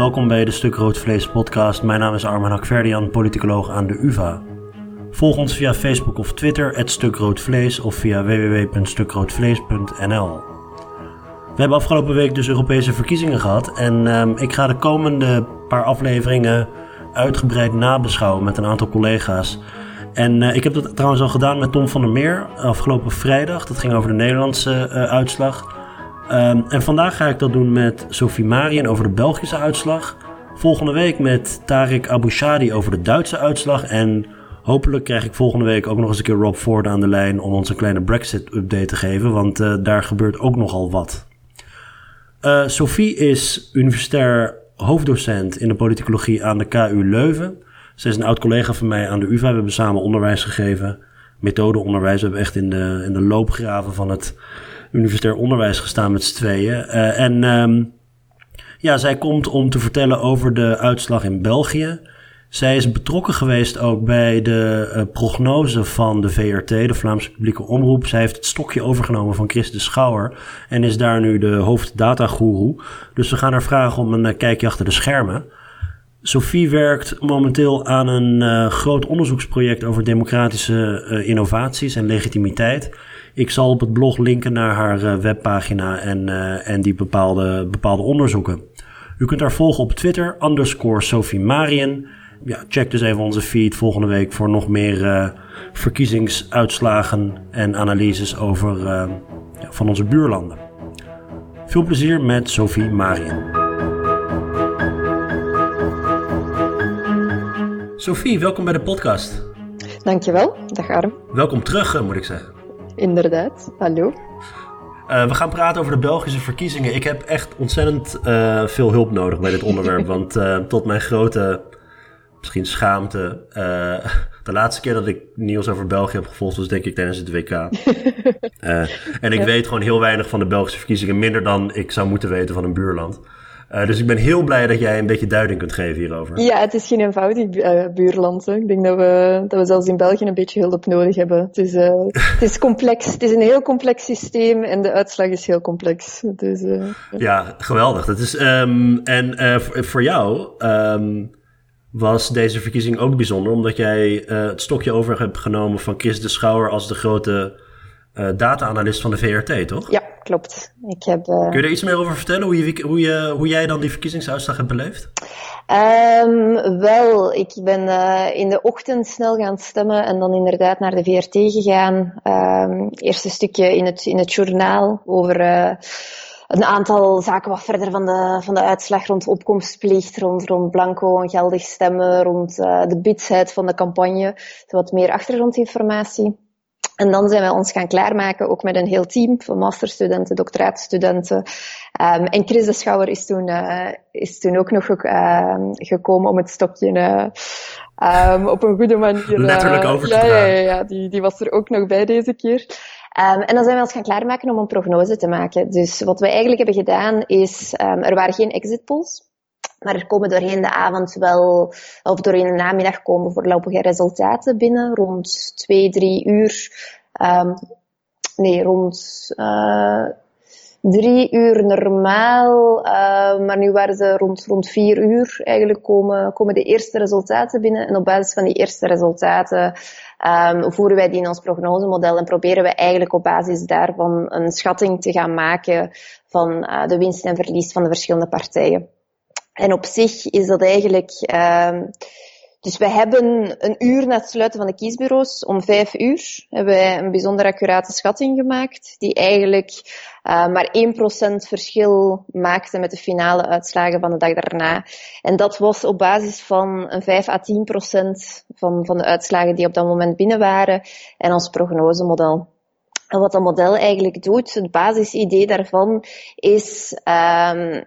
welkom bij de Stuk Rood Vlees podcast. Mijn naam is Arman Hakverdian, politicoloog aan de UvA. Volg ons via Facebook of Twitter, het Stuk Rood Vlees of via www.stukroodvlees.nl. We hebben afgelopen week dus Europese verkiezingen gehad en um, ik ga de komende paar afleveringen uitgebreid nabeschouwen met een aantal collega's. En uh, ik heb dat trouwens al gedaan met Tom van der Meer afgelopen vrijdag. Dat ging over de Nederlandse uh, uitslag. Um, en vandaag ga ik dat doen met Sophie Marien over de Belgische uitslag. Volgende week met Tarek Aboushadi over de Duitse uitslag. En hopelijk krijg ik volgende week ook nog eens een keer Rob Ford aan de lijn om ons een kleine Brexit-update te geven. Want uh, daar gebeurt ook nogal wat. Uh, Sophie is universitair hoofddocent in de politicologie aan de KU Leuven. Ze is een oud collega van mij aan de UvA. We hebben samen onderwijs gegeven, methodeonderwijs. We hebben echt in de, in de loopgraven van het universitair onderwijs gestaan met z'n tweeën. Uh, en um, ja, zij komt om te vertellen over de uitslag in België. Zij is betrokken geweest ook bij de uh, prognose van de VRT, de Vlaamse Publieke Omroep. Zij heeft het stokje overgenomen van Chris de Schouwer en is daar nu de hoofddatagoeroe. Dus we gaan haar vragen om een uh, kijkje achter de schermen. Sophie werkt momenteel aan een groot onderzoeksproject over democratische innovaties en legitimiteit. Ik zal op het blog linken naar haar uh, webpagina en, en die bepaalde, bepaalde onderzoeken. U kunt haar volgen op Twitter, underscore Sophie Marien. Ja, check dus even onze feed volgende week voor nog meer verkiezingsuitslagen en analyses over ja, van onze buurlanden. Veel plezier met Sophie Marien. Sophie, welkom bij de podcast. Dankjewel, dag Arm. Welkom terug, moet ik zeggen. Inderdaad, hallo. Uh, we gaan praten over de Belgische verkiezingen. Ik heb echt ontzettend uh, veel hulp nodig bij dit onderwerp. want uh, tot mijn grote, misschien schaamte. de laatste keer dat ik nieuws over België heb gevolgd was denk ik tijdens het WK. en ik ja. weet gewoon heel weinig van de Belgische verkiezingen. Minder dan ik zou moeten weten van een buurland. Uh, dus ik ben heel blij dat jij een beetje duiding kunt geven hierover. Ja, het is geen eenvoudig uh, buurland. Hè. Ik denk dat we, dat we zelfs in België een beetje hulp nodig hebben. Het is, uh, het is complex. Het is een heel complex systeem en de uitslag is heel complex. Dus, ja, geweldig. Dat is, um, en voor jou um, was deze verkiezing ook bijzonder, omdat jij het stokje over hebt genomen van Chris de Schouwer als de grote data-analyst van de VRT, toch? Ja, klopt. Ik heb, uh... Kun je er iets meer over vertellen? Hoe, je, hoe, je, hoe jij dan die verkiezingsuitslag hebt beleefd? Um, wel, ik ben uh, in de ochtend snel gaan stemmen en dan inderdaad naar de VRT gegaan. Um, eerst een stukje in het, in het journaal over uh, een aantal zaken wat verder van de, van de uitslag rond opkomstplicht, rond, rond blanco en geldig stemmen, rond de bitsheid van de campagne. Wat meer achtergrondinformatie. En dan zijn we ons gaan klaarmaken, ook met een heel team van masterstudenten, doctoraatstudenten. Um, en Chris de Schouwer is toen, uh, is toen ook nog uh, gekomen om het stokje uh, um, op een goede manier... Letterlijk over te ja, ja, ja, ja, die, die was er ook nog bij deze keer. Um, en dan zijn we ons gaan klaarmaken om een prognose te maken. Dus wat we eigenlijk hebben gedaan is, er waren geen exit polls. Maar er komen doorheen de avond wel, of doorheen de namiddag komen voorlopige resultaten binnen, rond twee, drie uur. Um, nee, rond uh, drie uur normaal, uh, maar nu waren ze rond, rond vier uur. Eigenlijk komen, komen de eerste resultaten binnen en op basis van die eerste resultaten um, voeren wij die in ons prognosemodel en proberen we eigenlijk op basis daarvan een schatting te gaan maken van uh, de winst en verlies van de verschillende partijen. En op zich is dat eigenlijk, uh, dus we hebben een uur na het sluiten van de kiesbureaus, om vijf uur, hebben wij een bijzonder accurate schatting gemaakt, die eigenlijk uh, maar 1% verschil maakte met de finale uitslagen van de dag daarna. En dat was op basis van een 5 à 10% van, van de uitslagen die op dat moment binnen waren en ons prognosemodel. En wat dat model eigenlijk doet, het basisidee daarvan, is um,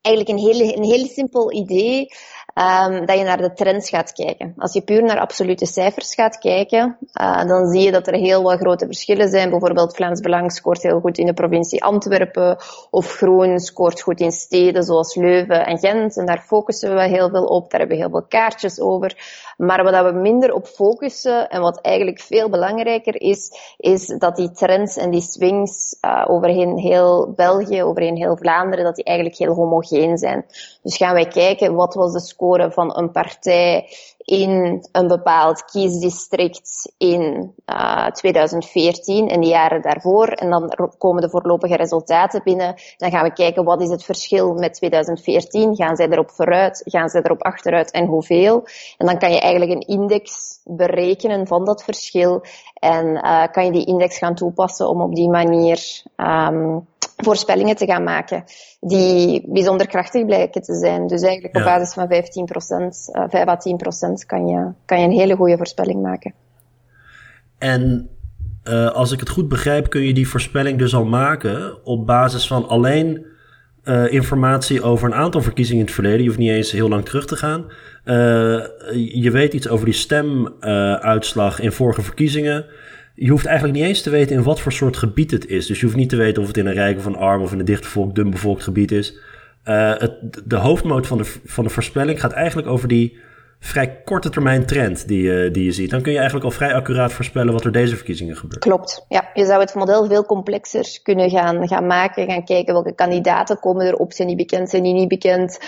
eigenlijk een heel, een heel simpel idee. um, dat je naar de trends gaat kijken. Als je puur naar absolute cijfers gaat kijken, uh, dan zie je dat er heel wat grote verschillen zijn. Bijvoorbeeld Vlaams Belang scoort heel goed in de provincie Antwerpen, of Groen scoort goed in steden zoals Leuven en Gent. En daar focussen we heel veel op, daar hebben we heel veel kaartjes over. Maar wat we minder op focussen, en wat eigenlijk veel belangrijker is, is dat die trends en die swings uh, overheen heel België, overheen heel Vlaanderen, dat die eigenlijk heel homogeen zijn. Dus gaan wij kijken, wat was de score van een partij in een bepaald kiesdistrict in uh, 2014 en de jaren daarvoor. En dan komen de voorlopige resultaten binnen. Dan gaan we kijken wat is het verschil met 2014. Gaan zij erop vooruit? Gaan zij erop achteruit? En hoeveel? En dan kan je eigenlijk een index berekenen van dat verschil. En uh, kan je die index gaan toepassen om op die manier um, voorspellingen te gaan maken die bijzonder krachtig blijken te zijn. Dus eigenlijk op basis van 15 procent, uh, 5 à 10 procent kan je, kan je een hele goede voorspelling maken. En uh, als ik het goed begrijp, kun je die voorspelling dus al maken op basis van alleen uh, informatie over een aantal verkiezingen in het verleden. Je hoeft niet eens heel lang terug te gaan. Uh, je weet iets over die stemuitslag in vorige verkiezingen je hoeft eigenlijk niet eens te weten in wat voor soort gebied het is. Dus je hoeft niet te weten of het in een rijk of een arm of in een dichtbevolkt, dun bevolkt gebied is. Uh, het, de hoofdmoot van de, van de voorspelling gaat eigenlijk over die vrij korte termijn trend die, uh, die je ziet. Dan kun je eigenlijk al vrij accuraat voorspellen wat er deze verkiezingen gebeurt. Klopt, ja. Je zou het model veel complexer kunnen gaan, gaan maken, gaan kijken welke kandidaten komen erop, zijn die bekend, zijn die niet bekend.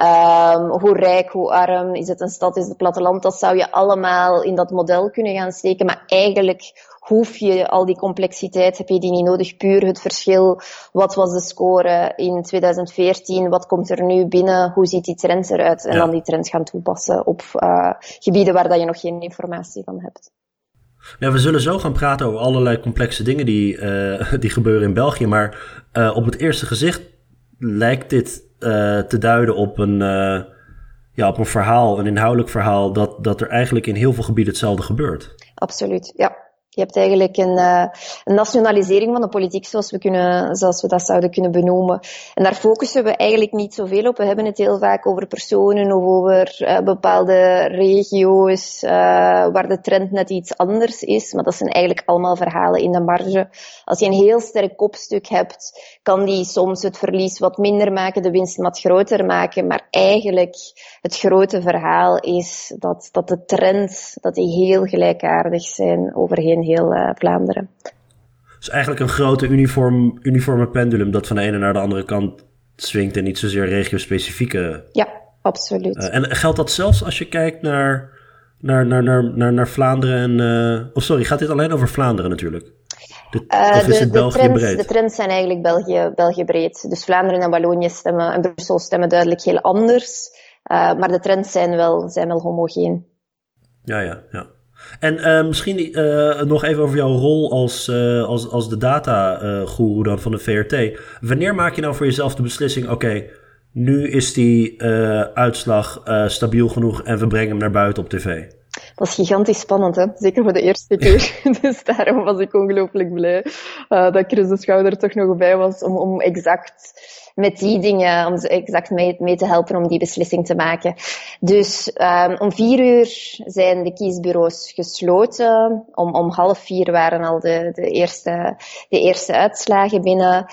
Um, hoe rijk, hoe arm, is het een stad, is het platteland, dat zou je allemaal in dat model kunnen gaan steken. Maar eigenlijk hoef je al die complexiteit, heb je die niet nodig. Puur het verschil, wat was de score in 2014, wat komt er nu binnen, hoe ziet die trend eruit? En ja. dan die trend gaan toepassen op uh, gebieden waar dat je nog geen informatie van hebt. Ja, we zullen zo gaan praten over allerlei complexe dingen die, uh, die gebeuren in België. Maar uh, op het eerste gezicht lijkt dit te duiden op een, ja, op een verhaal, een inhoudelijk verhaal, dat, dat er eigenlijk in heel veel gebieden hetzelfde gebeurt. Absoluut, ja. Je hebt eigenlijk een, uh, een, nationalisering van de politiek, zoals we, kunnen, zoals we dat zouden kunnen benoemen. En daar focussen we eigenlijk niet zoveel op. We hebben het heel vaak over personen of over uh, bepaalde regio's uh, waar de trend net iets anders is. Maar dat zijn eigenlijk allemaal verhalen in de marge. Als je een heel sterk kopstuk hebt, kan die soms het verlies wat minder maken, de winst wat groter maken. Maar eigenlijk het grote verhaal is dat, dat de trends dat die heel gelijkaardig zijn overheen heel uh, Vlaanderen. Dus eigenlijk een grote uniform, uniforme pendulum dat van de ene naar de andere kant swingt en niet zozeer regio-specifieke. Ja, absoluut. Uh, en geldt dat zelfs als je kijkt naar, naar, naar, naar, naar, naar Vlaanderen en. Uh, oh, sorry, gaat dit alleen over Vlaanderen natuurlijk? De, uh, de, de, trends, breed? de, trends, zijn eigenlijk België, België breed. Dus Vlaanderen en Wallonië stemmen en Brussel stemmen duidelijk heel anders. Maar de trends zijn wel, zijn wel homogeen. Ja, ja, ja. En uh, misschien uh, nog even over jouw rol als, uh, als, als de data-guru dan van de VRT. Wanneer maak je nou voor jezelf de beslissing: oké, okay, nu is die uitslag stabiel genoeg en we brengen hem naar buiten op tv? Dat is gigantisch spannend, hè? zeker voor de eerste keer. dus daarom was ik ongelooflijk blij dat Chris de Schouder toch nog bij was om, om exact met die dingen, om exact mee, mee te helpen om die beslissing te maken. Dus um, om vier uur zijn de kiesbureaus gesloten. Om, om half vier waren al de, de, eerste, de eerste uitslagen binnen.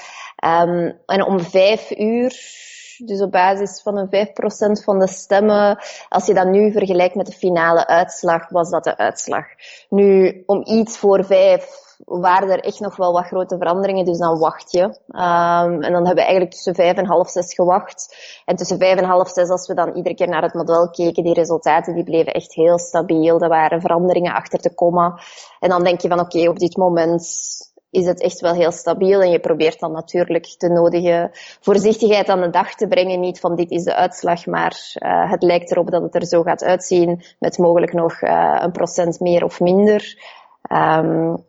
Um, en om vijf uur dus op basis van een 5% van de stemmen, als je dat nu vergelijkt met de finale uitslag, was dat de uitslag. Nu, om iets voor vijf waren er echt nog wel wat grote veranderingen, dus dan wacht je. Um, en dan hebben we eigenlijk tussen vijf en half zes gewacht. En tussen vijf en half zes, als we dan iedere keer naar het model keken, die resultaten die bleven echt heel stabiel. Er waren veranderingen achter te komen. En dan denk je van oké, op dit moment is het echt wel heel stabiel. En je probeert dan natuurlijk de nodige voorzichtigheid aan de dag te brengen. Niet van dit is de uitslag, maar uh, het lijkt erop dat het er zo gaat uitzien. Met mogelijk nog uh, een procent meer of minder. Um,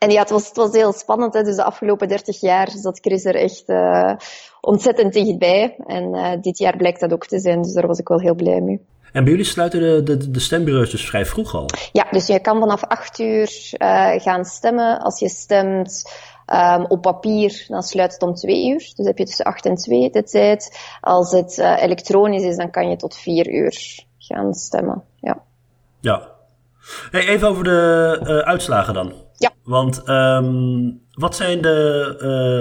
en ja, het was, het was heel spannend. Hè. Dus de afgelopen 30 jaar zat Chris er echt uh, ontzettend dichtbij. En uh, dit jaar blijkt dat ook te zijn. Dus daar was ik wel heel blij mee. En bij jullie sluiten de, de, de stembureaus dus vrij vroeg al? Ja, dus je kan vanaf 8 uur uh, gaan stemmen. Als je stemt Um, op papier, dan sluit het om twee uur. Dus heb je tussen acht en twee de tijd. Als het elektronisch is, dan kan je tot vier uur gaan stemmen. Ja. Ja. Hey, even over de uitslagen dan. Ja. Want um, wat zijn de,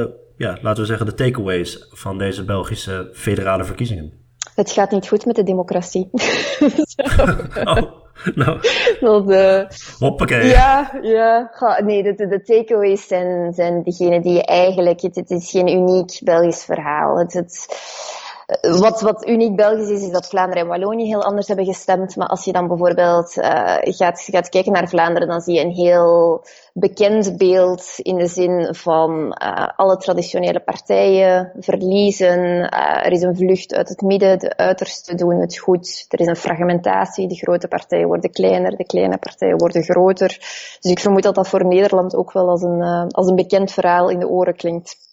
uh, ja, laten we zeggen, de takeaways van deze Belgische federale verkiezingen? Het gaat niet goed met de democratie. oh. Nou. Dat, uh, Hoppakee. Ja, ja. nee, de, de, de takeaways zijn, zijn degene die je eigenlijk... Het, het is geen uniek Belgisch verhaal. Het, het, wat, wat uniek Belgisch is, is dat Vlaanderen en Wallonië heel anders hebben gestemd. Maar als je dan bijvoorbeeld uh, gaat, gaat kijken naar Vlaanderen, dan zie je een heel bekend beeld in de zin van uh, alle traditionele partijen verliezen. Uh, er is een vlucht uit het midden, de uitersten doen het goed. Er is een fragmentatie, de grote partijen worden kleiner, de kleine partijen worden groter. Dus ik vermoed dat dat voor Nederland ook wel als een, als een bekend verhaal in de oren klinkt.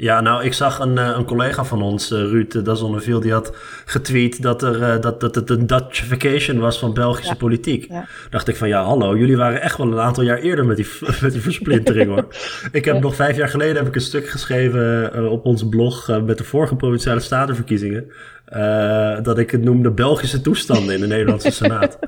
Ja, nou, ik zag een, een collega van ons, Ruud Dazonneville, die had getweet dat, er, dat, dat het een Dutchification was van Belgische ja. politiek. Ja. Dacht ik van, ja, hallo, jullie waren echt wel een aantal jaar eerder met die, met die versplintering hoor. ik heb ja. nog vijf jaar geleden heb ik een stuk geschreven uh, op ons blog uh, met de vorige Provinciale Statenverkiezingen. Uh, dat ik het noemde Belgische toestanden in de Nederlandse Senaat.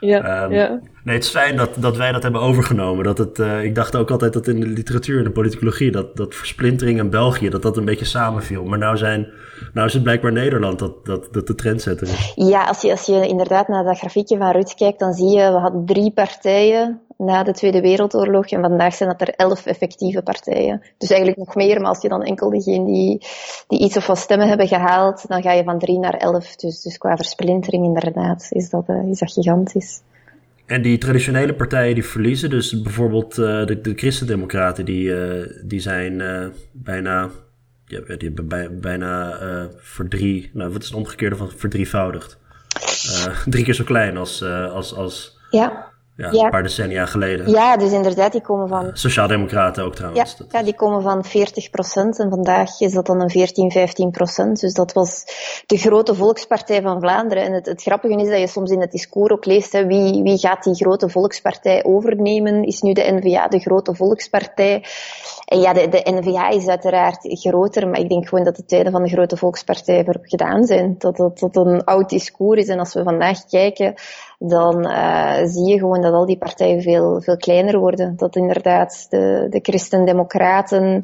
ja, um, ja. Nee, het is fijn dat, dat wij dat hebben overgenomen. Dat het, uh, ik dacht ook altijd dat in de literatuur en de politicologie, dat, dat versplintering in België, dat dat een beetje samenviel. Maar nou, zijn, nou is het blijkbaar Nederland dat, dat, dat de trendsetter is. Ja, als je, als je inderdaad naar dat grafiekje van Ruud kijkt, dan zie je, we hadden drie partijen na de Tweede Wereldoorlog. En vandaag zijn dat er elf effectieve partijen. Dus eigenlijk nog meer, maar als je dan enkel degene die, die iets of wat stemmen hebben gehaald, dan ga je van drie naar elf. Dus, dus qua versplintering inderdaad is dat, uh, is dat gigantisch. En die traditionele partijen die verliezen, dus bijvoorbeeld uh, de, de Christendemocraten, die, uh, die zijn uh, bijna, ja, die hebben bij, bijna verdrie, nou wat is het omgekeerde van verdrievoudigd? drie keer zo klein als, als, als ja. Ja, ja, een paar decennia geleden. Ja, dus inderdaad, die komen van... Sociaaldemocraten ook trouwens. Ja, ja, die komen van 40 procent en vandaag is dat dan een 14, 15 procent. Dus dat was de grote volkspartij van Vlaanderen. En het, het grappige is dat je soms in het discours ook leest, hè, wie, wie gaat die grote volkspartij overnemen? Is nu de N-VA de grote volkspartij? En ja, de, de N-VA is uiteraard groter, maar ik denk gewoon dat de tijden van de grote volkspartij voor gedaan zijn. Dat dat, dat een oud discours is. En als we vandaag kijken, dan uh, zie je gewoon dat al die partijen veel, veel kleiner worden. Dat inderdaad de, de Christen-Democraten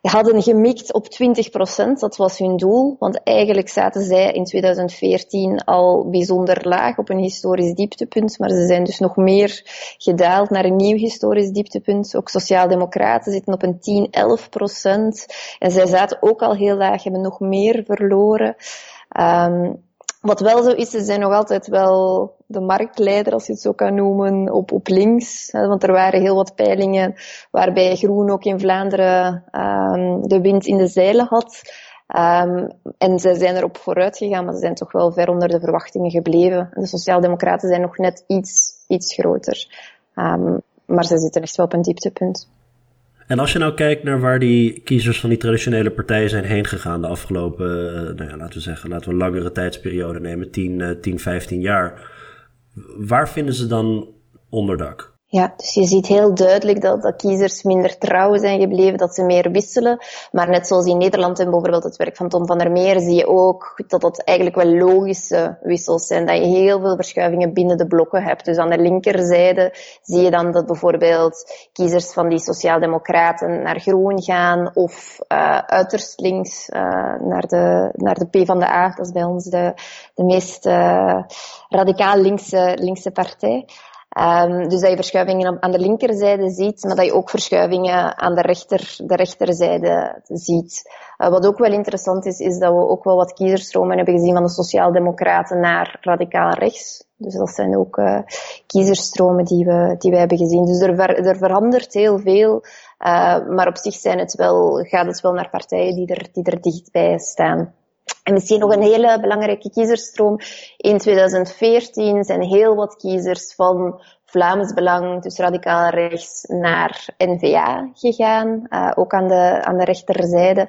hadden gemikt op 20 procent. Dat was hun doel, want eigenlijk zaten zij in 2014 al bijzonder laag op een historisch dieptepunt, maar ze zijn dus nog meer gedaald naar een nieuw historisch dieptepunt. Ook Sociaaldemocraten zitten op een 10, 11 procent en zij zaten ook al heel laag, hebben nog meer verloren. Um, wat wel zo is, ze zijn nog altijd wel de marktleider, als je het zo kan noemen, op, op links. Want er waren heel wat peilingen waarbij Groen ook in Vlaanderen um, de wind in de zeilen had. Um, en ze zijn erop vooruit gegaan, maar ze zijn toch wel ver onder de verwachtingen gebleven. De Sociaaldemocraten zijn nog net iets, iets groter. Um, maar ze zitten echt wel op een dieptepunt. En als je nou kijkt naar waar die kiezers van die traditionele partijen zijn heen gegaan de afgelopen, nou ja, laten we zeggen, laten we een langere tijdsperiode nemen, 10, 10 15 jaar. Waar vinden ze dan onderdak? Ja, dus je ziet heel duidelijk dat, dat kiezers minder trouw zijn gebleven, dat ze meer wisselen. Maar net zoals in Nederland en bijvoorbeeld het werk van Tom van der Meer, zie je ook dat dat eigenlijk wel logische wissels zijn. Dat je heel veel verschuivingen binnen de blokken hebt. Dus aan de linkerzijde zie je dan dat bijvoorbeeld kiezers van die sociaaldemocraten naar groen gaan of uh, uiterst links uh, naar, de, naar de P van de A. Dat is bij ons de, de meest uh, radicaal linkse, linkse partij. Um, dus dat je verschuivingen aan de linkerzijde ziet, maar dat je ook verschuivingen aan de, rechter, de rechterzijde ziet. Uh, wat ook wel interessant is, is dat we ook wel wat kiezerstromen hebben gezien van de sociaaldemocraten naar radicaal rechts. Dus dat zijn ook uh, kiezerstromen die we, die we hebben gezien. Dus er, ver, er verandert heel veel, uh, maar op zich zijn het wel, gaat het wel naar partijen die er, die er dichtbij staan. En misschien nog een hele belangrijke kiezerstroom. In 2014 zijn heel wat kiezers van Vlaams Belang, dus radicaal rechts, naar N-VA gegaan. Uh, ook aan de, aan de rechterzijde.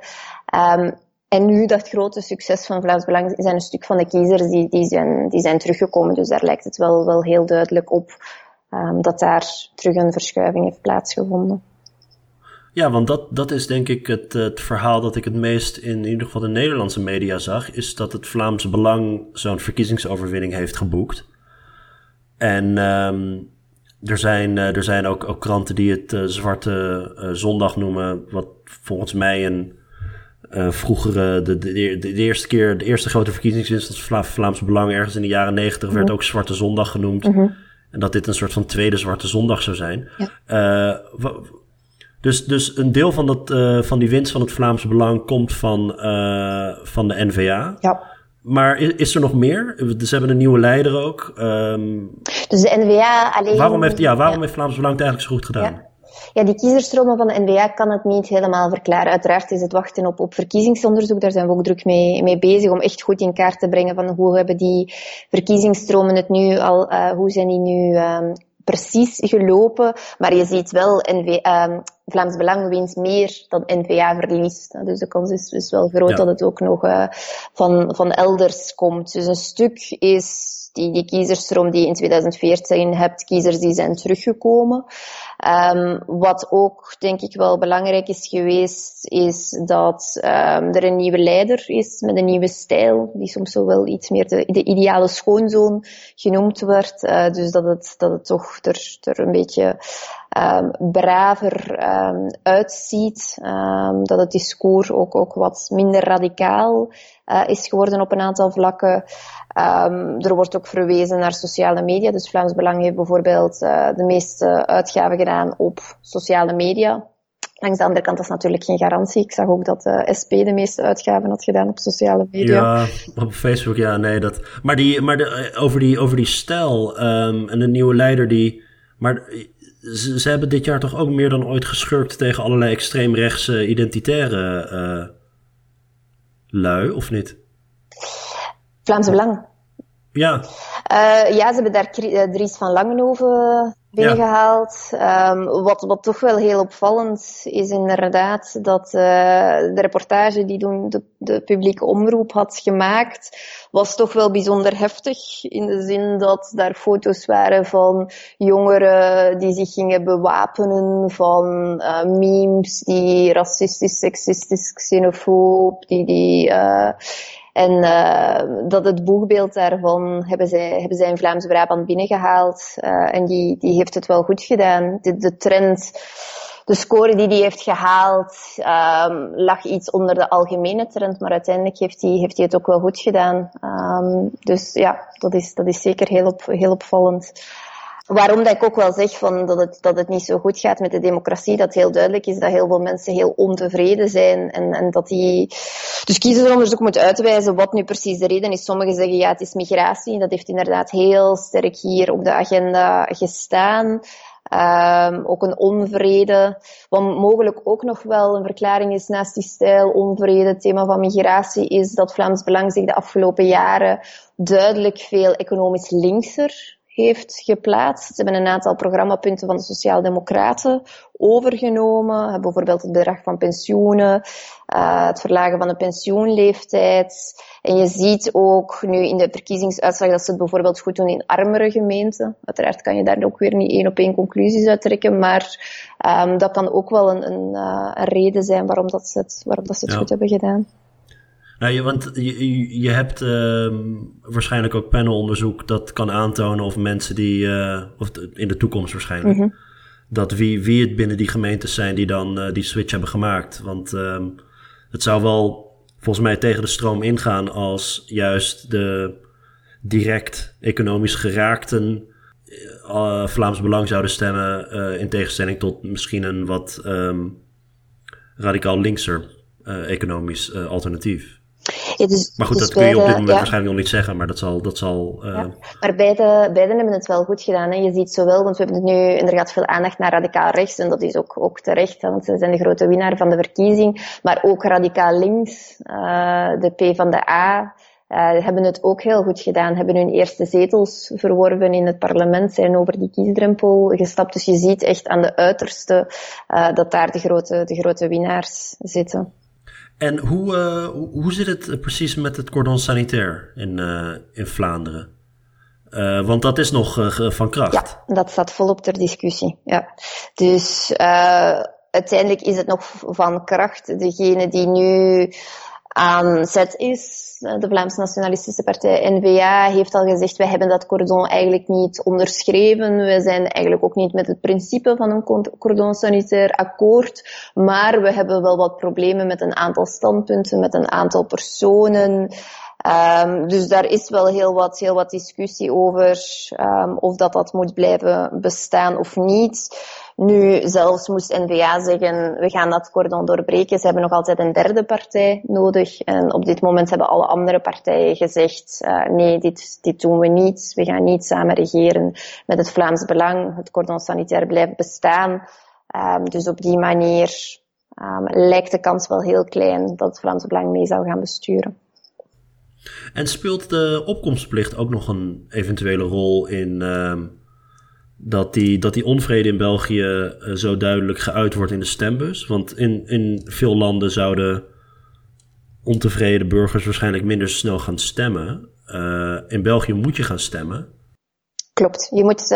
Um, en nu dat grote succes van Vlaams Belang zijn een stuk van de kiezers die, die, zijn, die zijn teruggekomen. Dus daar lijkt het wel, wel heel duidelijk op um, dat daar terug een verschuiving heeft plaatsgevonden. Ja, want dat, dat is denk ik het, het verhaal dat ik het meest in, in ieder geval de Nederlandse media zag. Is dat het Vlaams Belang zo'n verkiezingsoverwinning heeft geboekt. En um, er zijn, uh, er zijn ook, ook kranten die het uh, Zwarte uh, Zondag noemen. Wat volgens mij een vroegere, de, de, de, eerste keer, de eerste grote verkiezingswinst van Vla Vlaams Belang ergens in de jaren negentig werd ook Zwarte Zondag genoemd. Mhm. En dat dit een soort van tweede Zwarte Zondag zou zijn. Ja. Dus, dus een deel van, dat, uh, van die winst van het Vlaamse Belang komt van, uh, van de NVA. Ja. Maar is, is, er nog meer? Ze hebben een nieuwe leider ook. Um, dus de NVA alleen... Waarom heeft, ja, waarom ja. heeft Vlaams Belang het eigenlijk zo goed gedaan? Ja. Ja, die kiezerstromen van de NVA kan het niet helemaal verklaren. Uiteraard is het wachten op, op verkiezingsonderzoek. Daar zijn we ook druk mee, mee bezig om echt goed in kaart te brengen van hoe hebben die verkiezingsstromen het nu al, uh, hoe zijn die nu um, precies gelopen. Maar je ziet wel, NV, um, Vlaams Belang wint meer dan NVA verliest. Dus de kans is, is wel groot ja. dat het ook nog uh, van, van elders komt. Dus een stuk is die, die kiezerstroom die je in 2014 hebt, kiezers die zijn teruggekomen. Um, wat ook denk ik wel belangrijk is geweest, is dat um, er een nieuwe leider is met een nieuwe stijl, die soms zo wel iets meer de, de ideale schoonzoon genoemd wordt. Uh, dus dat het, dat het toch er, er een beetje um, braver um, uitziet. Um, dat het discours ook, ook wat minder radicaal uh, is geworden op een aantal vlakken. Er wordt ook verwezen naar sociale media. Dus Vlaams Belang heeft bijvoorbeeld uh, de meeste uitgaven gedaan op sociale media. Langs de andere kant is natuurlijk geen garantie. Ik zag ook dat de SP de meeste uitgaven had gedaan op sociale media. Ja, op Facebook, ja, nee. Dat, maar die, maar de, over, die, over die stijl um, en de nieuwe leider die... Maar ze, ze, hebben dit jaar toch ook meer dan ooit geschurkt tegen allerlei extreemrechtse identitaire uh, lui, of niet? Vlaamse Belang. Ja. Uh, ja, ze hebben daar Dries van Langenhoven binnengehaald. Um, wat, wat toch wel heel opvallend is inderdaad dat uh, de reportage die toen de, de publieke omroep had gemaakt, was toch wel bijzonder heftig. In de zin dat daar foto's waren van jongeren die zich gingen bewapenen, van uh, memes die racistisch, seksistisch, xenofoob, die, die uh, en uh, dat het boegbeeld daarvan hebben zij, hebben zij in Vlaams-Brabant binnengehaald. Uh, en die, die heeft het wel goed gedaan. De, de trend, de score die die heeft gehaald, um, lag iets onder de algemene trend. Maar uiteindelijk heeft hij heeft hij het ook wel goed gedaan. Um, dus ja, dat is, dat is zeker heel, op, heel opvallend. Waarom dat ik ook wel zeg van dat, het, dat het niet zo goed gaat met de democratie, dat heel duidelijk is dat heel veel mensen heel ontevreden zijn en, en dat die... Dus kiezersonderzoek moet uitwijzen wat nu precies de reden is. Sommigen zeggen ja, het is migratie. Dat heeft inderdaad heel sterk hier op de agenda gestaan. Um, ook een onvrede. Wat mogelijk ook nog wel een verklaring is naast die stijl, onvrede, het thema van migratie, is dat Vlaams Belang zich de afgelopen jaren duidelijk veel economisch linkser heeft geplaatst. Ze hebben een aantal programmapunten van de Sociaaldemocraten overgenomen. Hebben bijvoorbeeld het bedrag van pensioenen, uh, het verlagen van de pensioenleeftijd. En je ziet ook nu in de verkiezingsuitslag dat ze het bijvoorbeeld goed doen in armere gemeenten. Uiteraard kan je daar ook weer niet één op één conclusies uit trekken, maar um, dat kan ook wel een, een, uh, een, reden zijn waarom, dat ze het, waarom dat ze het ja. goed hebben gedaan. Nou, je, want je, je hebt uh, waarschijnlijk ook panelonderzoek dat kan aantonen of mensen die, uh, of in de toekomst waarschijnlijk, mm -hmm. dat wie, wie het binnen die gemeentes zijn die dan uh, die switch hebben gemaakt. Want um, het zou wel volgens mij tegen de stroom ingaan als juist de direct economisch geraakten uh, Vlaams Belang zouden stemmen, in tegenstelling tot misschien een wat um, radicaal linkser economisch alternatief. Ja, dus, maar goed, dat kun je op dit moment ja. waarschijnlijk nog niet zeggen, maar dat zal. Dat zal uh... ja. Maar beide, beiden hebben het wel goed gedaan. Hè. Je ziet zowel, want we hebben het nu, en er gaat veel aandacht naar radicaal rechts, en dat is ook, ook terecht, hè, want ze zijn de grote winnaar van de verkiezing, maar ook radicaal links, uh, de P van de A. Uh, hebben het ook heel goed gedaan, hebben hun eerste zetels verworven in het parlement, zijn over die kiesdrempel gestapt. Dus je ziet echt aan de uiterste uh, dat daar de grote, de grote winnaars zitten. En hoe, uh, hoe zit het precies met het cordon sanitair in, uh, in Vlaanderen? Want dat is nog van kracht. Dat staat volop ter discussie. Ja. Dus uiteindelijk is het nog van kracht. Degene die nu aan zet is, de Vlaamse Nationalistische Partij N-VA, heeft al gezegd, wij hebben dat cordon eigenlijk niet onderschreven. We zijn eigenlijk ook niet met het principe van een cordon sanitair akkoord. Maar we hebben wel wat problemen met een aantal standpunten, met een aantal personen. Um, dus daar is wel heel wat, heel wat discussie over um, of dat dat moet blijven bestaan of niet. Nu, zelfs moest N-VA zeggen, we gaan dat cordon doorbreken. Ze hebben nog altijd een derde partij nodig. En op dit moment hebben alle andere partijen gezegd, uh, nee, dit, dit doen we niet. We gaan niet samen regeren met het Vlaams Belang. Het cordon sanitair blijft bestaan. Um, dus op die manier lijkt de kans wel heel klein dat het Vlaams Belang mee zou gaan besturen. En speelt de opkomstplicht ook nog een eventuele rol in uh, dat, die, dat die onvrede in België uh, zo duidelijk geuit wordt in de stembus? Want in, in veel landen zouden ontevreden burgers waarschijnlijk minder snel gaan stemmen. Uh, in België moet je gaan stemmen. Klopt. Je moet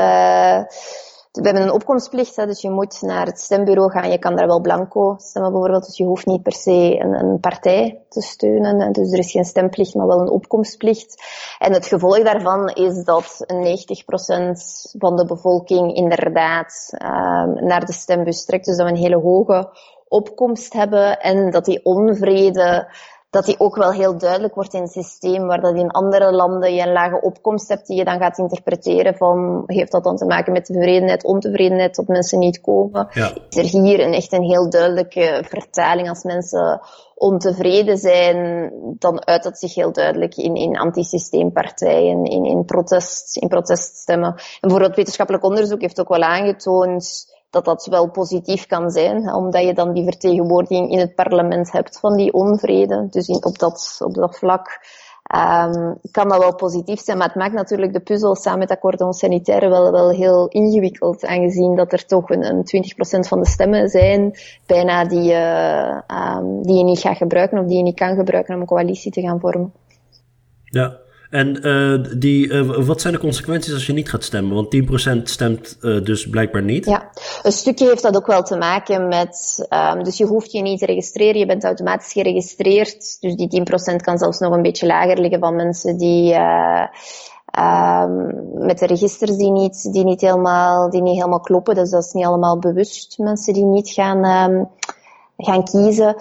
we hebben een opkomstplicht, hè, dus je moet naar het stembureau gaan. Je kan daar wel blanco stemmen bijvoorbeeld, dus je hoeft niet per se een, een partij te steunen. Dus er is geen stemplicht, maar wel een opkomstplicht. En het gevolg daarvan is dat 90% van de bevolking inderdaad um, naar de stembus trekt. Dus dat we een hele hoge opkomst hebben en dat die onvrede dat die ook wel heel duidelijk wordt in het systeem, waar dat in andere landen je een lage opkomst hebt die je dan gaat interpreteren van, heeft dat dan te maken met tevredenheid, ontevredenheid, dat mensen niet komen. Ja. Is er hier een echt een heel duidelijke vertaling als mensen ontevreden zijn, dan uit dat zich heel duidelijk in, in antisysteempartijen, in, in, protest, in proteststemmen. En bijvoorbeeld wetenschappelijk onderzoek heeft ook wel aangetoond dat dat wel positief kan zijn, omdat je dan die vertegenwoordiging in het parlement hebt van die onvrede. Dus op, dat, op dat vlak um, kan dat wel positief zijn, maar het maakt natuurlijk de puzzel samen met cordon sanitaire wel, wel heel ingewikkeld, aangezien dat er toch een, een 20% van de stemmen zijn, bijna die, uh, um, die je niet gaat gebruiken of die je niet kan gebruiken om een coalitie te gaan vormen. Ja, en uh, die, uh, wat zijn de consequenties als je niet gaat stemmen? Want 10% stemt uh, dus blijkbaar niet. Ja, een stukje heeft dat ook wel te maken met, um, dus je hoeft je niet te registreren, je bent automatisch geregistreerd. Dus die 10% kan zelfs nog een beetje lager liggen van mensen die, um, met de registers die niet, die niet helemaal, die niet helemaal kloppen. Dus dat is niet allemaal bewust. Mensen die niet gaan, um, gaan kiezen.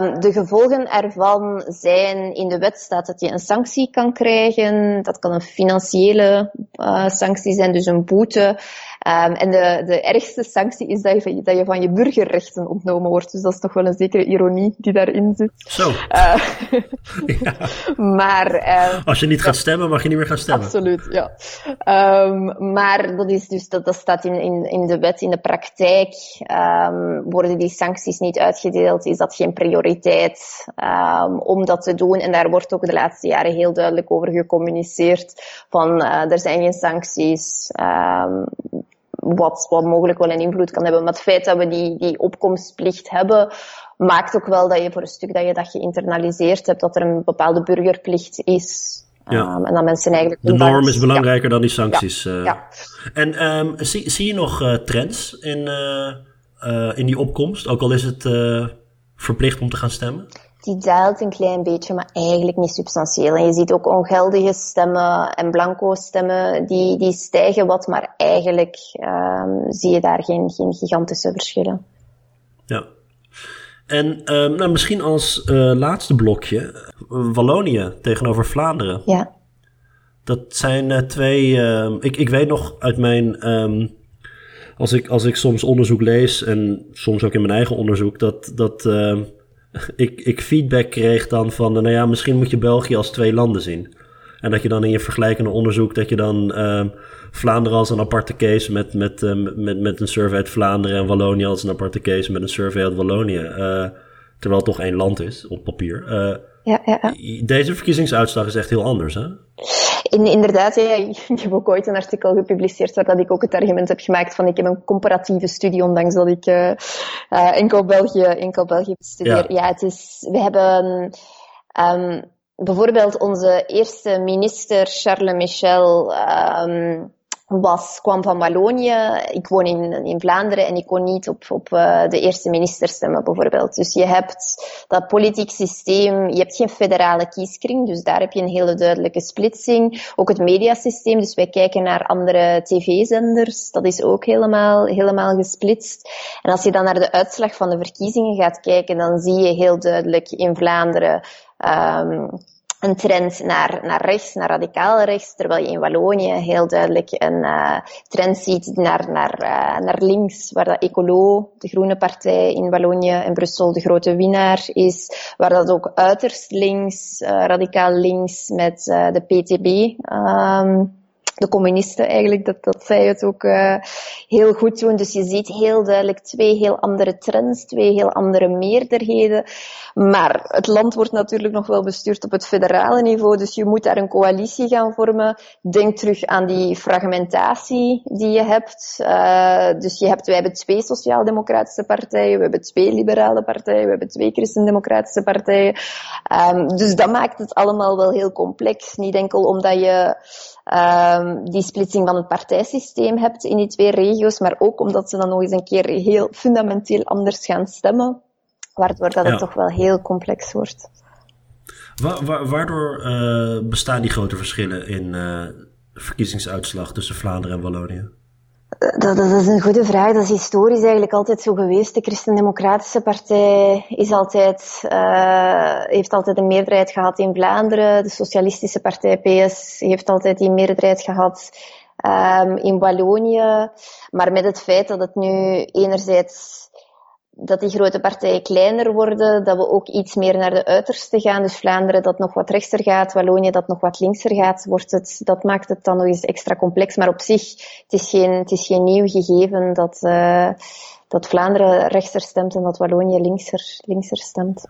Um, de gevolgen ervan zijn, in de wet staat dat je een sanctie kan krijgen. Dat kan een financiële uh, sanctie zijn, dus een boete. Um, en de, de ergste sanctie is dat je, dat je van je burgerrechten ontnomen wordt. Dus dat is toch wel een zekere ironie die daarin zit. Zo. Uh, ja. Maar... Uh, Als je niet gaat stemmen, mag je niet meer gaan stemmen. Absoluut, ja. Um, maar dat is dus, dat, dat staat in, in, in de wet, in de praktijk. Worden die sancties niet uitgedeeld, is dat geen prioriteit om dat te doen. En daar wordt ook de laatste jaren heel duidelijk over gecommuniceerd. Van, uh, er zijn geen sancties. Wat, wat mogelijk wel een invloed kan hebben. Maar het feit dat we die, die opkomstplicht hebben, maakt ook wel dat je voor een stuk dat je dat geïnternaliseerd hebt, dat er een bepaalde burgerplicht is. Ja. Um, en dat mensen eigenlijk... De norm is belangrijker dan die sancties. Ja. Uh. ja. En um, zie, zie je nog uh, trends in, uh, in die opkomst? Ook al is het verplicht om te gaan stemmen? Die daalt een klein beetje, maar eigenlijk niet substantieel. En je ziet ook ongeldige stemmen en blanco stemmen, die, die stijgen wat, maar eigenlijk um, zie je daar geen, geen gigantische verschillen. Ja. En um, nou, misschien als uh, laatste blokje, Wallonië tegenover Vlaanderen. Ja. Dat zijn uh, twee, uh, ik, ik weet nog uit mijn... Um, als ik, als ik soms onderzoek lees en soms ook in mijn eigen onderzoek, dat, dat ik, ik feedback kreeg dan van, nou ja, misschien moet je België als twee landen zien. En dat je dan in je vergelijkende onderzoek, dat je dan uh, Vlaanderen als een aparte case met, met, uh, met, met een survey uit Vlaanderen en Wallonië als een aparte case met een survey uit Wallonië. Uh, terwijl het toch één land is op papier. Uh, ja, ja, ja. Deze verkiezingsuitslag is echt heel anders, hè? In, inderdaad, ja, ik heb ook ooit een artikel gepubliceerd waar dat ik ook het argument heb gemaakt van ik heb een comparatieve studie, ondanks dat ik uh, uh, enkel België, enkel België bestudeer. Ja. ja, het is, we hebben um, bijvoorbeeld onze eerste minister, Charles Michel, um, was, kwam van Wallonië. Ik woon in, in Vlaanderen en ik kon niet op, op uh, de eerste minister stemmen, bijvoorbeeld. Dus je hebt dat politiek systeem, je hebt geen federale kieskring, dus daar heb je een hele duidelijke splitsing. Ook het mediasysteem, dus wij kijken naar andere tv-zenders, dat is ook helemaal, helemaal gesplitst. En als je dan naar de uitslag van de verkiezingen gaat kijken, dan zie je heel duidelijk in Vlaanderen um, een trend naar, naar rechts, naar radicaal rechts, terwijl je in Wallonië heel duidelijk een uh, trend ziet naar, naar, uh, naar links, waar dat Ecolo, de groene partij in Wallonië en Brussel, de grote winnaar is, waar dat ook uiterst links, uh, radicaal links met de PTB um, de communisten eigenlijk, dat, dat zij het ook uh, heel goed doen. Dus je ziet heel duidelijk twee heel andere trends, twee heel andere meerderheden. Maar het land wordt natuurlijk nog wel bestuurd op het federale niveau, dus je moet daar een coalitie gaan vormen. Denk terug aan die fragmentatie die je hebt. Uh, dus je hebt, wij hebben twee sociaal-democratische partijen, we hebben twee liberale partijen, we hebben twee christendemocratische partijen. Um, dus dat maakt het allemaal wel heel complex. Niet enkel omdat je um, die splitsing van het partijsysteem hebt in die twee regio's, maar ook omdat ze dan nog eens een keer heel fundamenteel anders gaan stemmen, waardoor dat het toch wel heel complex wordt. Wa waardoor uh, bestaan die grote verschillen in uh, verkiezingsuitslag tussen Vlaanderen en Wallonië? Dat, dat, is een goede vraag. Dat is historisch eigenlijk altijd zo geweest. De Christen-Democratische Partij is altijd, uh, heeft altijd een meerderheid gehad in Vlaanderen. De Socialistische Partij PS heeft altijd die meerderheid gehad um, in Wallonië. Maar met het feit dat het nu enerzijds dat die grote partijen kleiner worden, dat we ook iets meer naar de uiterste gaan. Dus Vlaanderen dat nog wat rechtser gaat, Wallonië dat nog wat linkser gaat, wordt het, dat maakt het dan nog eens extra complex. Maar op zich, het is geen, het is geen nieuw gegeven dat, uh, dat Vlaanderen rechtser stemt en dat Wallonië linkser, linkser stemt.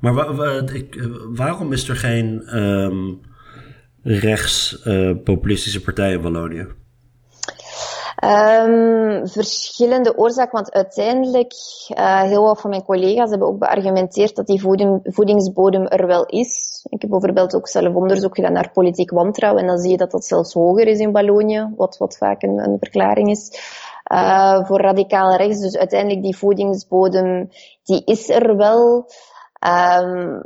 Maar waarom is er geen um, rechts uh, populistische partij in Wallonië? Um, verschillende oorzaken, want uiteindelijk, uh, heel wat van mijn collega's hebben ook beargumenteerd dat die voeding, voedingsbodem er wel is. Ik heb bijvoorbeeld ook zelf onderzoek gedaan naar politiek wantrouwen en dan zie je dat dat zelfs hoger is in Wallonië, wat, wat vaak een, een verklaring is. Uh, voor radicaal rechts, dus uiteindelijk die voedingsbodem, die is er wel. Um,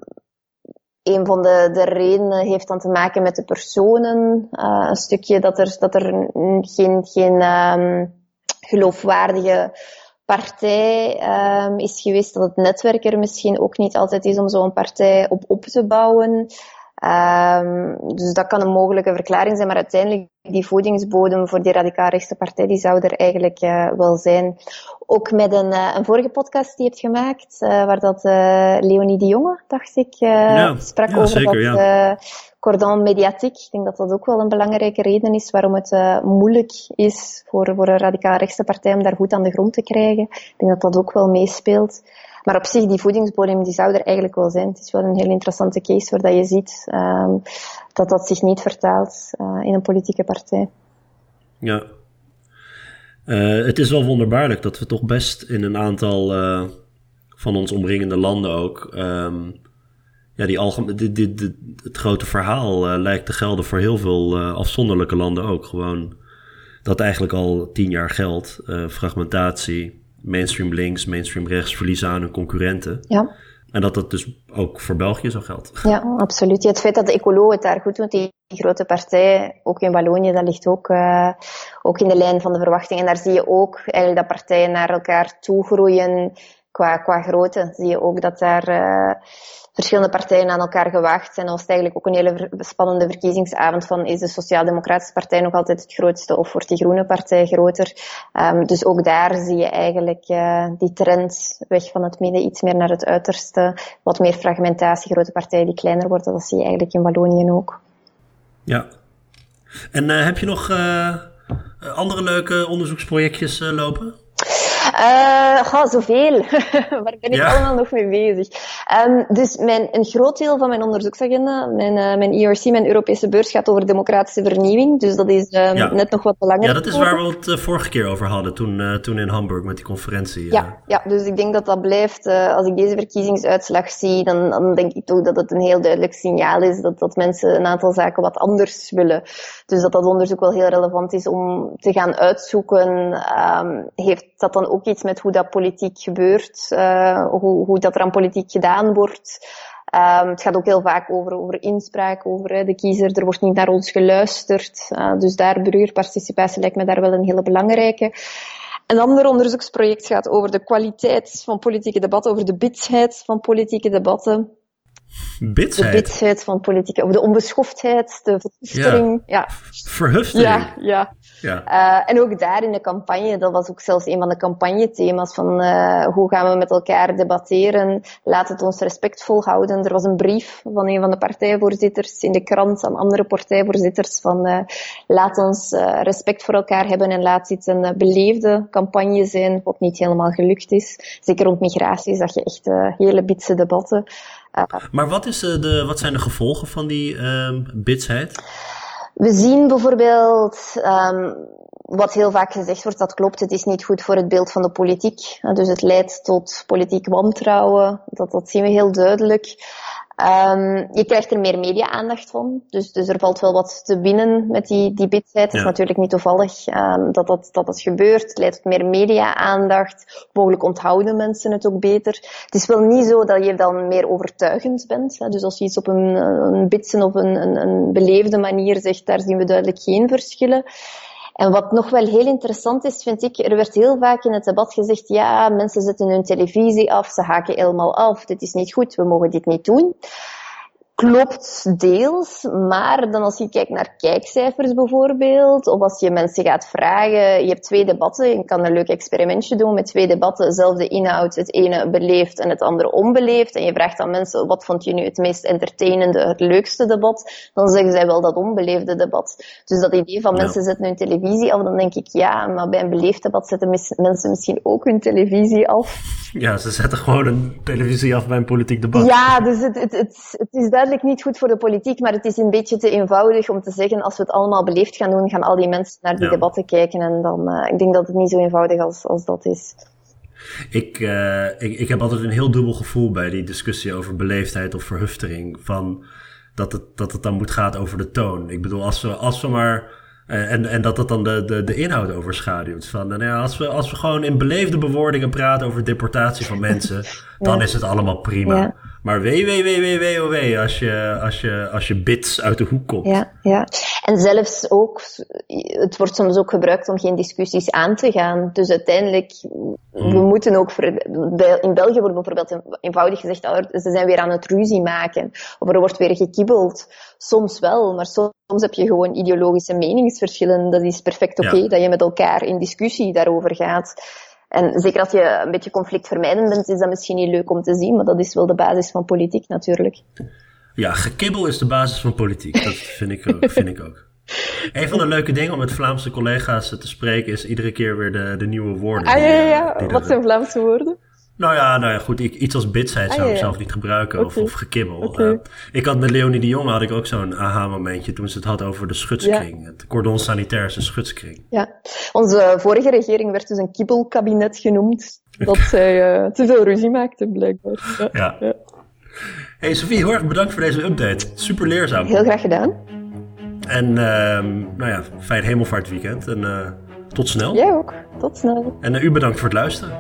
een van de, de redenen heeft dan te maken met de personen. Uh, een stukje dat er, dat er geen, geen um, geloofwaardige partij um, is geweest. Dat het netwerk er misschien ook niet altijd is om zo'n partij op op te bouwen. Um, dus dat kan een mogelijke verklaring zijn, maar uiteindelijk die voedingsbodem voor die radicaal-rechtse partij, die zou er eigenlijk uh, wel zijn. Ook met een, uh, een vorige podcast die je hebt gemaakt, uh, waar dat Leonie de Jonge, dacht ik, ja, sprak ja, over zeker, dat ja. cordon mediatiek. Ik denk dat dat ook wel een belangrijke reden is waarom het moeilijk is voor, voor een radicaal-rechtse partij om daar goed aan de grond te krijgen. Ik denk dat dat ook wel meespeelt. Maar op zich, die voedingsbodem, die zou er eigenlijk wel zijn. Het is wel een heel interessante case waar dat je ziet um, dat dat zich niet vertaalt uh, in een politieke partij. Ja. Uh, het is wel wonderbaarlijk dat we toch best in een aantal uh, van ons omringende landen ook... Um, ja, die algemeen, dit, het grote verhaal lijkt te gelden voor heel veel afzonderlijke landen ook. Gewoon dat eigenlijk al tien jaar geldt. fragmentatie, mainstream links, mainstream rechts verliezen aan hun concurrenten. Ja. En dat dat dus ook voor België zo geldt. Ja, absoluut. het feit dat de Ecolo het daar goed doet, die grote partij, ook in Wallonië, dat ligt ook, uh, ook in de lijn van de verwachtingen. En daar zie je ook eigenlijk dat partijen naar elkaar toe groeien qua, qua grootte. Zie je ook dat daar uh, verschillende partijen aan elkaar gewaagd zijn. Dat was eigenlijk ook een hele spannende verkiezingsavond van is de Sociaal-Democratische Partij nog altijd het grootste of wordt die Groene Partij groter. Um, dus ook daar zie je eigenlijk uh, die trend weg van het midden iets meer naar het uiterste. Wat meer fragmentatie, grote partijen die kleiner worden. Dat zie je eigenlijk in Wallonië ook. Ja. En uh, heb je nog andere leuke onderzoeksprojectjes lopen? Uh, zoveel. Waar ben ik allemaal nog mee bezig? Um, dus mijn, een groot deel van mijn onderzoeksagenda, mijn, uh, mijn ERC, mijn Europese beurs, gaat over democratische vernieuwing. Dus dat is um, net nog wat belangrijker. Ja, dat is waar we het uh, vorige keer over hadden, toen, toen in Hamburg met die conferentie. Ja, ja, dus ik denk dat dat blijft. als ik deze verkiezingsuitslag zie, dan, dan denk ik toch dat het een heel duidelijk signaal is dat, dat mensen een aantal zaken wat anders willen. Dus dat dat onderzoek wel heel relevant is om te gaan uitzoeken. Um, heeft dat dan ook iets met hoe dat politiek gebeurt, uh, hoe, hoe dat er aan politiek gedaan wordt? Um, het gaat ook heel vaak over, over inspraak, over de kiezer. Er wordt niet naar ons geluisterd. Uh, dus daar burgerparticipatie lijkt me daar wel een hele belangrijke. Een ander onderzoeksproject gaat over de kwaliteit van politieke debatten, over de bitsheid van politieke debatten. Bitsheid? De bitsheid van politieke, over de onbeschoftheid, de verhuftering. Ja. ja. Verhuftering? Ja, ja. ja. Uh, en ook daar in de campagne, dat was ook zelfs een van de campagnethema's van uh, hoe gaan we met elkaar debatteren, laat het ons respectvol houden. Er was een brief van een van de partijvoorzitters in de krant aan andere partijvoorzitters van uh, laat ons respect voor elkaar hebben en laat dit een beleefde campagne zijn, wat niet helemaal gelukt is. Zeker rond migratie zag je echt hele bitse debatten. Maar wat, is eh, de, wat zijn de gevolgen van die um, bitsheid? We zien bijvoorbeeld, um, wat heel vaak gezegd wordt, dat klopt, het is niet goed voor het beeld van de politiek. Dus het leidt tot politiek wantrouwen, dat, dat zien we heel duidelijk. Um, je krijgt er meer media-aandacht van. Dus, dus er valt wel wat te winnen met die, die bitsheid. Het is natuurlijk niet toevallig um, dat, dat, dat dat gebeurt. Het leidt tot meer media-aandacht. Mogelijk onthouden mensen het ook beter. Het is wel niet zo dat je dan meer overtuigend bent. Hè. Dus als je iets op een, een bitsen of een, een, een beleefde manier zegt, daar zien we duidelijk geen verschillen. En wat nog wel heel interessant is, vind ik, er werd heel vaak in het debat gezegd, ja, mensen zetten hun televisie af, ze haken helemaal af, dit is niet goed, we mogen dit niet doen. Klopt deels, maar dan als je kijkt naar kijkcijfers bijvoorbeeld, of als je mensen gaat vragen, je hebt twee debatten, je kan een leuk experimentje doen met twee debatten, dezelfde inhoud, het ene beleefd en het andere onbeleefd, en je vraagt aan mensen, wat vond je nu het meest entertainende, het leukste debat, dan zeggen zij wel dat onbeleefde debat. Dus dat idee van mensen zetten hun televisie af, dan denk ik, ja, maar bij een beleefd debat zetten mensen misschien ook hun televisie af. Ja, ze zetten gewoon een televisie af bij een politiek debat. Ja, dus het, het, het, het is duidelijk niet goed voor de politiek, maar het is een beetje te eenvoudig om te zeggen, als we het allemaal beleefd gaan doen, gaan al die mensen naar die debatten kijken. En dan, uh, ik denk dat het niet zo eenvoudig als, als dat is. Ik, uh, ik, ik heb altijd een heel dubbel gevoel bij die discussie over beleefdheid of verhuftering. Van dat het, dat het dan moet gaan over de toon. Ik bedoel, als we, als we maar eh, en, en dat dat dan de, de, de inhoud overschaduwt. Van, nou ja, als, we, als we gewoon in beleefde bewoordingen praten over deportatie van mensen, dan is het allemaal prima. Ja. Maar wee, oh als je, als, je, als je bits uit de hoek komt. Ja, ja. En zelfs ook, het wordt soms ook gebruikt om geen discussies aan te gaan. Dus uiteindelijk, we hmm. moeten ook, voor, in België wordt bijvoorbeeld eenvoudig gezegd, oh, ze zijn weer aan het ruzie maken. Of er wordt weer gekibbeld. Soms wel, maar soms heb je gewoon ideologische meningsverschillen. Dat is perfect oké, dat je met elkaar in discussie daarover gaat. En zeker als je een beetje conflictvermijdend bent, is dat misschien niet leuk om te zien, maar dat is wel de basis van politiek natuurlijk. Ja, gekibbel is de basis van politiek. Dat vind ik ook. Vind ik ook. Een van de leuke dingen om met Vlaamse collega's te spreken is iedere keer weer de, de nieuwe woorden. Ah ja, ja, ja. Eh, Wat zijn Vlaamse woorden? Nou ja, nou ja, goed. Iets als bitsheid zou ah, ik zelf niet gebruiken. Of, of gekibbel. Uh, ik had met Leonie de Jonge had ik ook zo'n aha-momentje toen ze het had over de schutskring. Het cordon sanitair is een schutskring. Ja, onze vorige regering werd dus een kibbelkabinet genoemd. Dat zij uh, te veel ruzie maakte, blijkbaar. Ja. ja. Hey Sofie, heel erg bedankt voor deze update. Super leerzaam. Heel graag gedaan. En uh, nou ja, fijn hemelvaartweekend. En uh, tot snel. Jij ook. Tot snel. En u bedankt voor het luisteren.